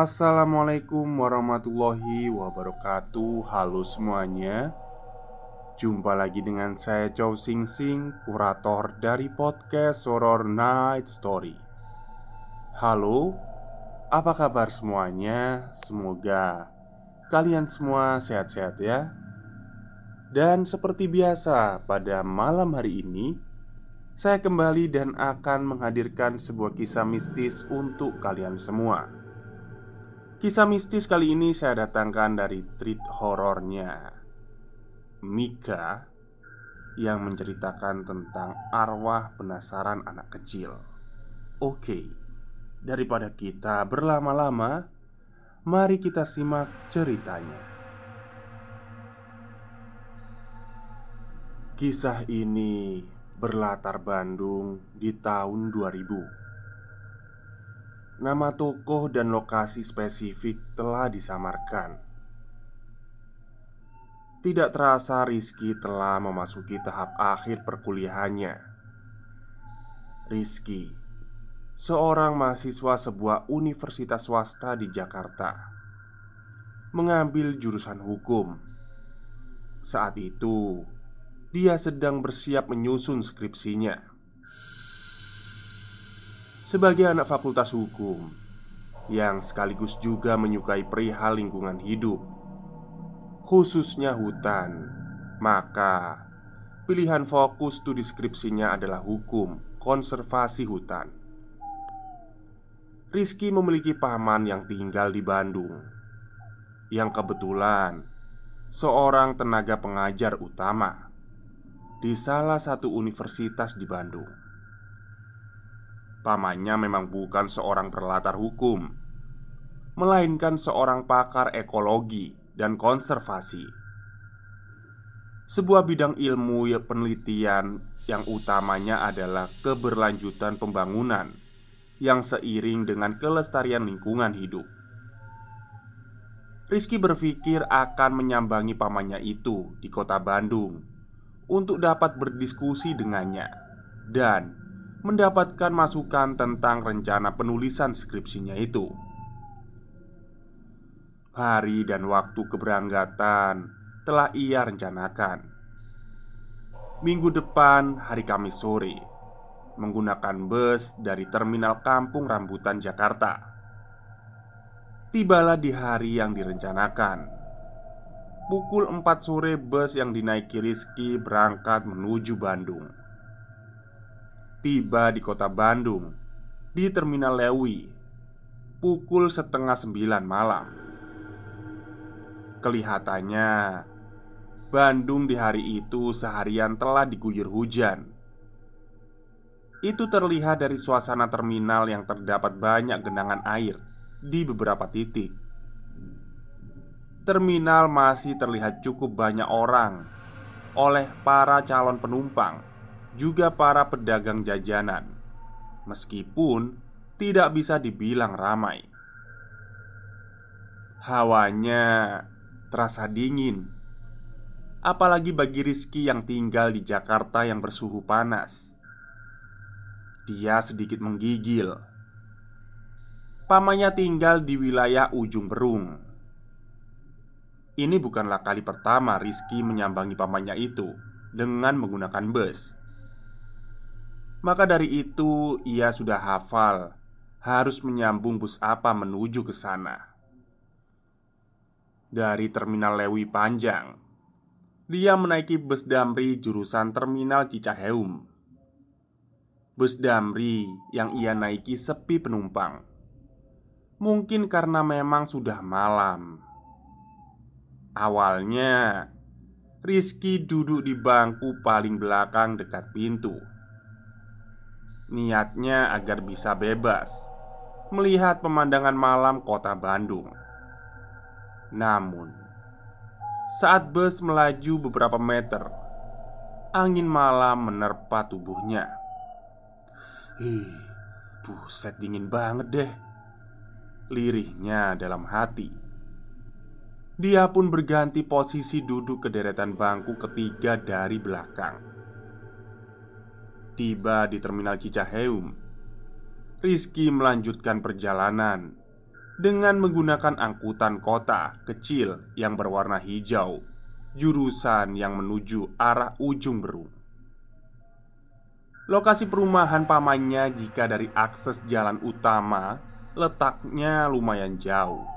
Assalamualaikum warahmatullahi wabarakatuh. Halo semuanya. Jumpa lagi dengan saya Chow Sing Sing Kurator dari podcast Horror Night Story. Halo Apa kabar semuanya? Semoga kalian semua sehat-sehat ya. Dan seperti biasa pada malam hari ini Saya kembali dan akan menghadirkan sebuah kisah mistis untuk kalian semua Kisah mistis kali ini saya datangkan dari treat horornya Mika Yang menceritakan tentang arwah penasaran anak kecil. Oke Daripada kita berlama-lama Mari kita simak ceritanya. Kisah ini berlatar Bandung di tahun 2000 Nama tokoh dan lokasi spesifik telah disamarkan. Tidak terasa Rizky telah memasuki tahap akhir perkuliahannya. Rizky, seorang mahasiswa sebuah universitas swasta di Jakarta, mengambil jurusan hukum. Saat itu, dia sedang bersiap menyusun skripsinya sebagai anak fakultas hukum yang sekaligus juga menyukai perihal lingkungan hidup, khususnya hutan, maka pilihan fokus studi skripsinya adalah hukum konservasi hutan. Rizky memiliki paman yang tinggal di Bandung, yang kebetulan seorang tenaga pengajar utama di salah satu universitas di Bandung. Pamannya memang bukan seorang berlatar hukum Melainkan seorang pakar ekologi dan konservasi. Sebuah bidang ilmu ya, penelitian yang utamanya adalah keberlanjutan pembangunan Yang seiring dengan kelestarian lingkungan hidup. Rizky berpikir akan menyambangi pamannya itu di kota Bandung Untuk dapat berdiskusi dengannya Dan mendapatkan masukan tentang rencana penulisan skripsinya itu. Hari dan waktu keberangkatan telah ia rencanakan. Minggu depan, hari Kamis sore, menggunakan bus dari Terminal Kampung Rambutan, Jakarta. Tibalah di hari yang direncanakan. Pukul 4 sore bus yang dinaiki Rizky berangkat menuju Bandung Tiba di kota Bandung Di Terminal Lewi Pukul setengah sembilan malam. Kelihatannya Bandung di hari itu seharian telah diguyur hujan. Itu terlihat dari suasana terminal yang terdapat banyak genangan air Di beberapa titik. Terminal masih terlihat cukup banyak orang Oleh para calon penumpang juga para pedagang jajanan, meskipun tidak bisa dibilang ramai. Hawanya terasa dingin, apalagi bagi Rizky yang tinggal di Jakarta yang bersuhu panas. Dia sedikit menggigil. Pamannya tinggal di wilayah Ujung Berung. Ini bukanlah kali pertama Rizky menyambangi pamannya itu dengan menggunakan bus. Maka dari itu, ia sudah hafal harus menyambung bus apa menuju ke sana. Dari terminal Lewi Panjang, dia menaiki bus Damri jurusan terminal Cicaheum. Bus Damri yang ia naiki sepi penumpang. Mungkin karena memang sudah malam. Awalnya, Rizky duduk di bangku paling belakang dekat pintu. Niatnya agar bisa bebas melihat pemandangan malam kota Bandung. Namun, saat bus melaju beberapa meter, angin malam menerpa tubuhnya. Ih, buset dingin banget deh. Lirihnya dalam hati. Dia pun berganti posisi duduk ke deretan bangku ketiga dari belakang. Tiba di terminal Cicaheum, Rizky melanjutkan perjalanan dengan menggunakan angkutan kota kecil yang berwarna hijau, jurusan yang menuju arah ujung Berung. Lokasi perumahan pamannya jika dari akses jalan utama letaknya lumayan jauh.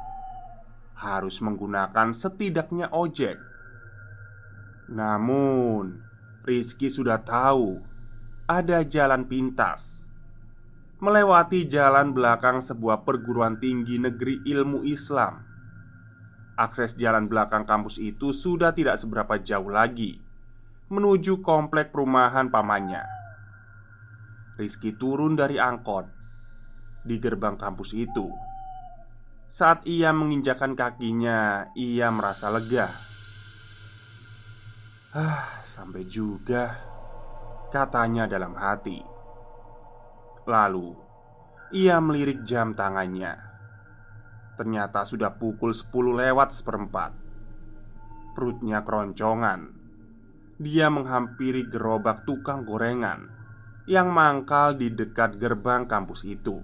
Harus menggunakan setidaknya ojek. Namun, Rizky sudah tahu ada jalan pintas melewati jalan belakang sebuah perguruan tinggi negeri ilmu Islam. Akses jalan belakang kampus itu sudah tidak seberapa jauh lagi menuju komplek perumahan pamannya. Rizky turun dari angkot di gerbang kampus itu. Saat ia menginjakan kakinya, ia merasa lega. Ah, sampai juga, katanya dalam hati. Lalu ia melirik jam tangannya. Ternyata sudah pukul 10 lewat seperempat. Perutnya keroncongan. Dia menghampiri gerobak tukang gorengan Yang mangkal di dekat gerbang kampus itu.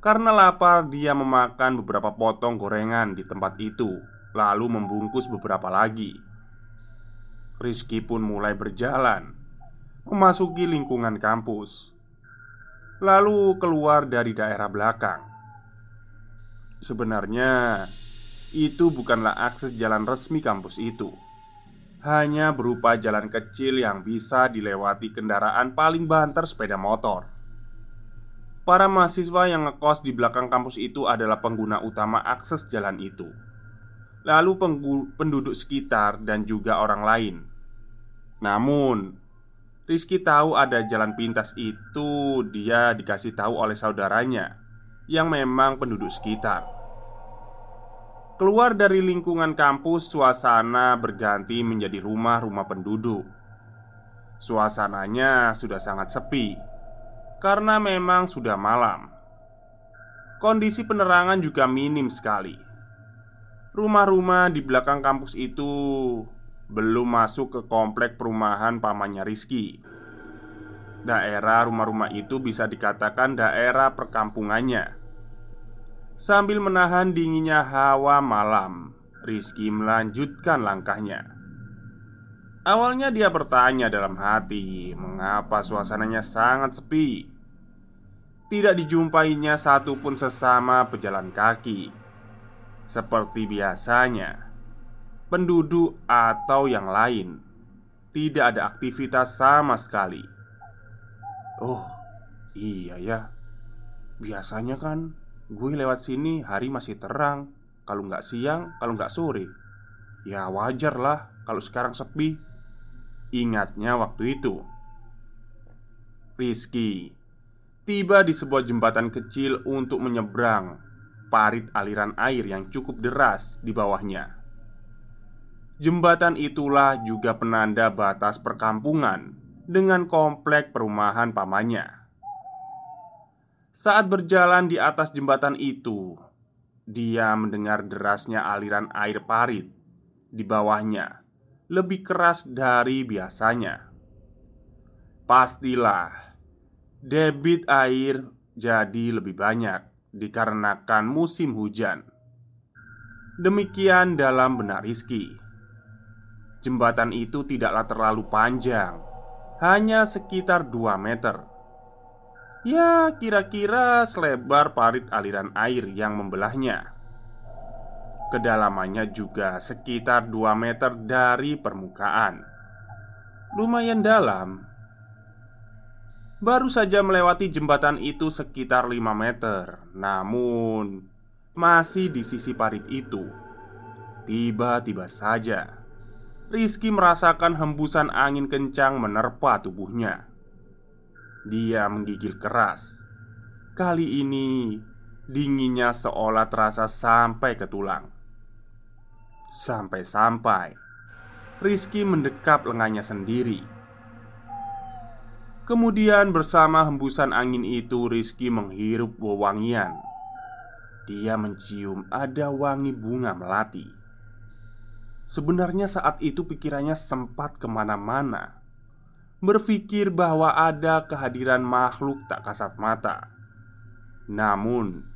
Karena lapar dia memakan beberapa potong gorengan di tempat itu Lalu membungkus beberapa lagi. Rizky pun mulai berjalan Memasuki lingkungan kampus lalu keluar dari daerah belakang. Sebenarnya, itu bukanlah akses jalan resmi kampus itu, hanya berupa jalan kecil yang bisa dilewati kendaraan paling banter sepeda motor. Para mahasiswa yang ngekos di belakang kampus itu adalah pengguna utama akses jalan itu, lalu penduduk sekitar, dan juga orang lain. Namun, Rizky tahu ada jalan pintas itu dia dikasih tahu oleh saudaranya yang memang penduduk sekitar. Keluar dari lingkungan kampus, suasana berganti menjadi rumah-rumah penduduk. Suasananya sudah sangat sepi karena memang sudah malam. Kondisi penerangan juga minim sekali. Rumah-rumah di belakang kampus itu belum masuk ke komplek perumahan pamannya Rizky. Daerah rumah-rumah itu bisa dikatakan daerah perkampungannya. Sambil menahan dinginnya hawa malam, Rizky melanjutkan langkahnya. Awalnya dia bertanya dalam hati, mengapa suasananya sangat sepi. Tidak dijumpainya satupun sesama pejalan kaki. Seperti biasanya, penduduk, atau yang lain. Tidak ada aktivitas sama sekali. Oh, iya ya. Biasanya kan gue lewat sini hari masih terang. Kalau nggak siang, kalau nggak sore. Ya wajar lah kalau sekarang sepi. Ingatnya waktu itu. Rizky tiba di sebuah jembatan kecil untuk menyeberang parit aliran air yang cukup deras di bawahnya. Jembatan itulah juga penanda batas perkampungan dengan komplek perumahan pamannya. Saat berjalan di atas jembatan itu, dia mendengar derasnya aliran air parit di bawahnya lebih keras dari biasanya. Pastilah debit air jadi lebih banyak dikarenakan musim hujan. Demikian dalam benak Rizky. Jembatan itu tidaklah terlalu panjang Hanya sekitar 2 meter. Ya kira-kira selebar parit aliran air yang membelahnya. Kedalamannya juga sekitar 2 meter dari permukaan. Lumayan dalam. Baru saja melewati jembatan itu sekitar 5 meter Namun Masih di sisi parit itu. Tiba-tiba saja Rizky merasakan hembusan angin kencang menerpa tubuhnya. Dia menggigil keras. Kali ini Dinginnya seolah terasa sampai ke tulang. Sampai-sampai Rizky mendekap lengannya sendiri. Kemudian bersama hembusan angin itu Rizky menghirup wewangian. Dia mencium ada wangi bunga melati Sebenarnya saat itu pikirannya sempat ke mana-mana. Berpikir bahwa ada kehadiran makhluk tak kasat mata. Namun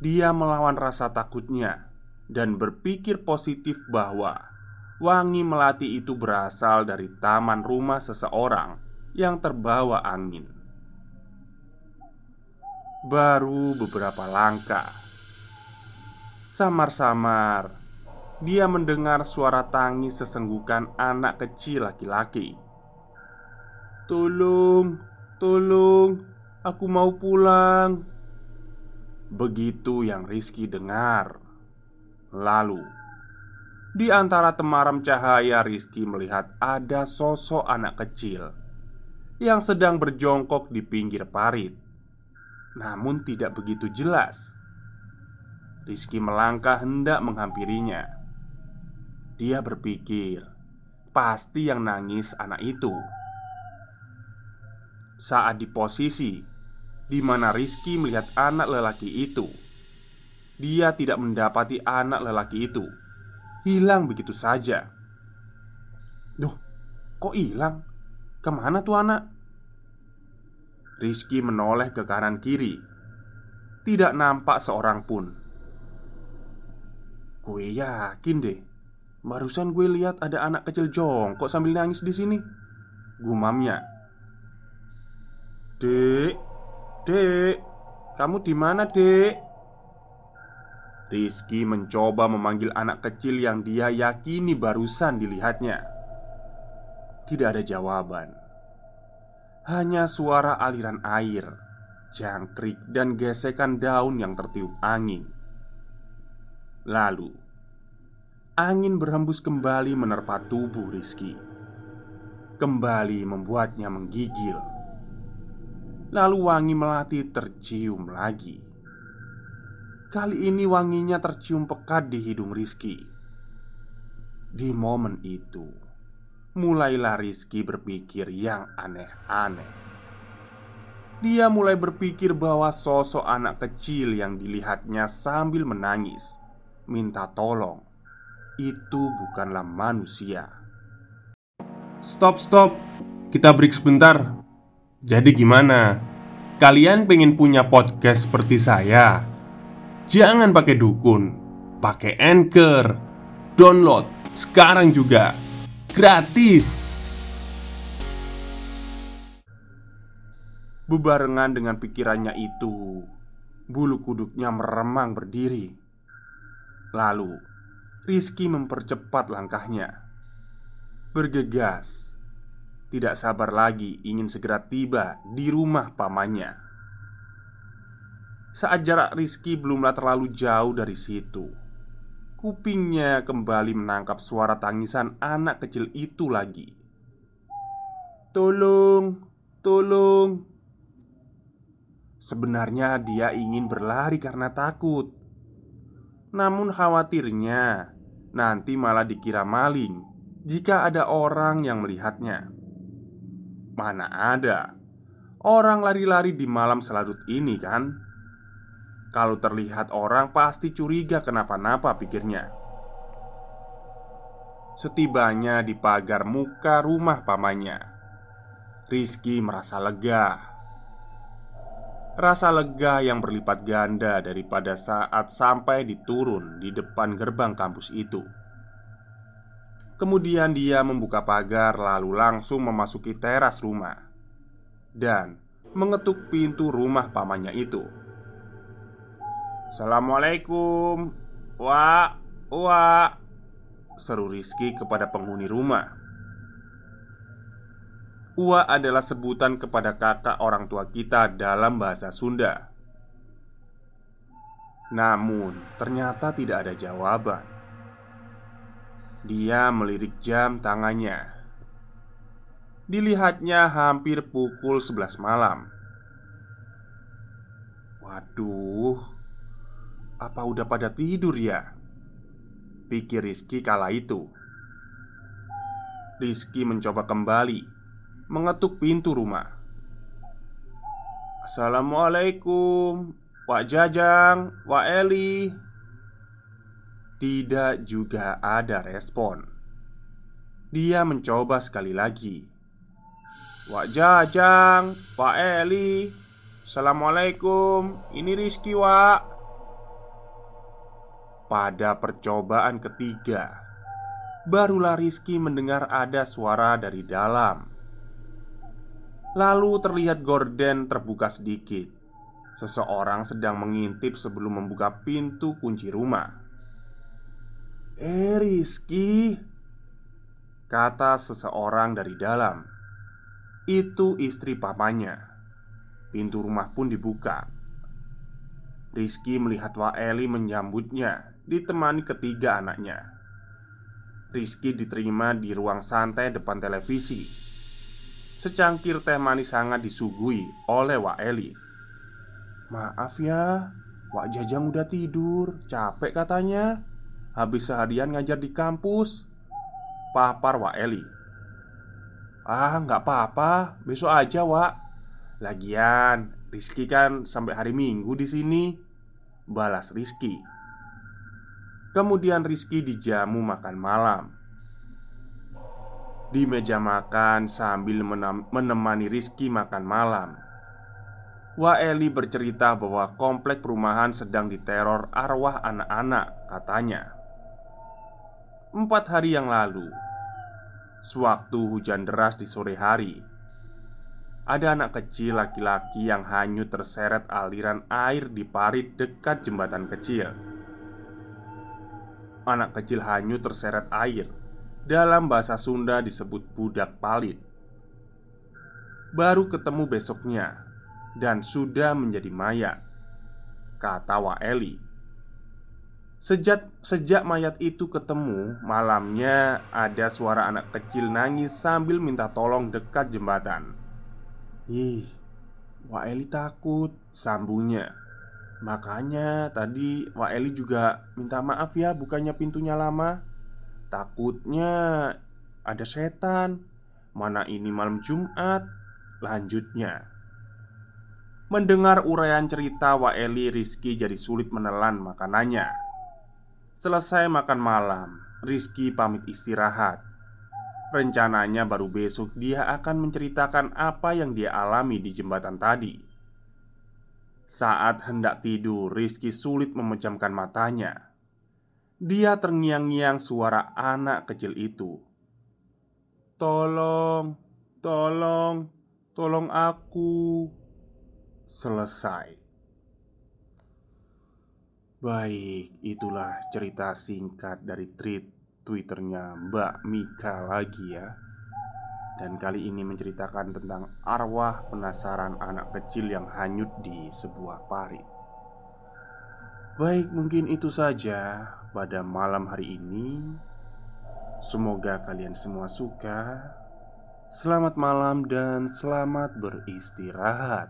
Dia melawan rasa takutnya dan berpikir positif bahwa wangi melati itu berasal dari taman rumah seseorang yang terbawa angin. Baru beberapa langkah, samar-samar dia mendengar suara tangis sesenggukan anak kecil laki-laki. "Tolong, tolong, aku mau pulang." Begitu yang Rizky dengar. Lalu, di antara temaram cahaya Rizky melihat ada sosok anak kecil Yang sedang berjongkok di pinggir parit Namun tidak begitu jelas Rizky melangkah hendak menghampirinya Dia berpikir Pasti yang nangis anak itu. Saat di posisi di mana Rizky melihat anak lelaki itu dia tidak mendapati anak lelaki itu. Hilang begitu saja. Duh, kok hilang? Ke mana tuh anak? Rizky menoleh ke kanan kiri. Tidak nampak seorang pun. Gue yakin deh Barusan gue lihat ada anak kecil jongkok sambil nangis di sini. Gumamnya. Dek, dek, kamu di mana, dek? Rizky mencoba memanggil anak kecil yang dia yakini barusan dilihatnya. Tidak ada jawaban, hanya suara aliran air, jangkrik, dan gesekan daun yang tertiup angin. Lalu, angin berhembus kembali menerpa tubuh Rizky, kembali membuatnya menggigil. Lalu wangi melati tercium lagi. Kali ini wanginya tercium pekat di hidung Rizky Di momen itu Mulailah Rizky berpikir yang aneh-aneh Dia mulai berpikir bahwa sosok anak kecil yang dilihatnya sambil menangis Minta tolong Itu bukanlah manusia Stop, stop Kita break sebentar Jadi gimana? Kalian pengen punya podcast seperti saya? Jangan pakai dukun, pakai anchor. Download sekarang juga gratis. Bebarengan dengan pikirannya itu, bulu kuduknya meremang berdiri. Lalu, Rizky mempercepat langkahnya. Bergegas, tidak sabar lagi ingin segera tiba di rumah pamannya. Saat jarak Rizky belumlah terlalu jauh dari situ Kupingnya kembali menangkap suara tangisan anak kecil itu lagi Tolong, tolong Sebenarnya dia ingin berlari karena takut Namun khawatirnya Nanti malah dikira maling Jika ada orang yang melihatnya. Mana ada? Orang lari-lari di malam selarut ini kan? Kalau terlihat orang pasti curiga kenapa-napa pikirnya. Setibanya di pagar muka rumah pamannya Rizky merasa lega Rasa lega yang berlipat ganda daripada saat sampai diturun di depan gerbang kampus itu Kemudian dia membuka pagar, lalu langsung memasuki teras rumah dan mengetuk pintu rumah pamannya itu. "Assalamualaikum, Wak, Wak," seru Rizky kepada penghuni rumah. Ua adalah sebutan kepada kakak orang tua kita dalam bahasa Sunda. Namun, ternyata tidak ada jawaban. Dia melirik jam tangannya. Dilihatnya hampir pukul 11 malam. Waduh, apa udah pada tidur ya? Pikir Rizky kala itu. Rizky mencoba kembali mengetuk pintu rumah. "Assalamualaikum, Pak Jajang, Pak Eli." Tidak juga ada respon. Dia mencoba sekali lagi. "Wak Jajang, Pak Eli, Assalamualaikum, ini Rizky, Wak." Pada percobaan ketiga, barulah Rizky mendengar ada suara dari dalam. Lalu terlihat gorden terbuka sedikit. Seseorang sedang mengintip sebelum membuka pintu kunci rumah. "Eh, Rizky," kata seseorang dari dalam. Itu istri papanya. Pintu rumah pun dibuka. Rizky melihat Waeli menyambutnya, ditemani ketiga anaknya. Rizky diterima di ruang santai depan televisi Secangkir teh manis sangat disuguhi oleh Wak Eli. Maaf ya, Wak Jajang udah tidur, capek katanya. Habis seharian ngajar di kampus Papar Wak Eli. Ah, nggak apa-apa, besok aja Wak. Lagian, Rizky kan sampai hari Minggu di sini. Balas Rizky. Kemudian Rizky dijamu makan malam di meja makan sambil menemani Rizky makan malam. Waeli bercerita bahwa komplek perumahan sedang diteror arwah anak-anak, katanya. Empat hari yang lalu, sewaktu hujan deras di sore hari, ada anak kecil laki-laki yang hanyut terseret aliran air di parit dekat jembatan kecil. Anak kecil hanyut terseret air dalam bahasa Sunda disebut budak palit. Baru ketemu besoknya dan sudah menjadi mayat, kata Waeli. Sejak sejak mayat itu ketemu, malamnya ada suara anak kecil nangis sambil minta tolong dekat jembatan. Ih, Waeli takut, sambungnya. Makanya tadi Waeli juga minta maaf ya bukannya pintunya lama. Takutnya ada setan. Mana ini malam Jumat? Lanjutnya. Mendengar uraian cerita Waeli Rizky jadi sulit menelan makanannya Selesai makan malam Rizky pamit istirahat Rencananya baru besok dia akan menceritakan apa yang dia alami di jembatan tadi Saat hendak tidur Rizky sulit memejamkan matanya dia terngiang-ngiang suara anak kecil itu. Tolong, tolong, tolong aku Selesai. Baik, itulah cerita singkat dari tweet Twitternya Mbak Mika lagi ya. Dan kali ini menceritakan tentang arwah penasaran anak kecil yang hanyut di sebuah parit Baik, mungkin itu saja pada malam hari ini. Semoga kalian semua suka. Selamat malam dan selamat beristirahat.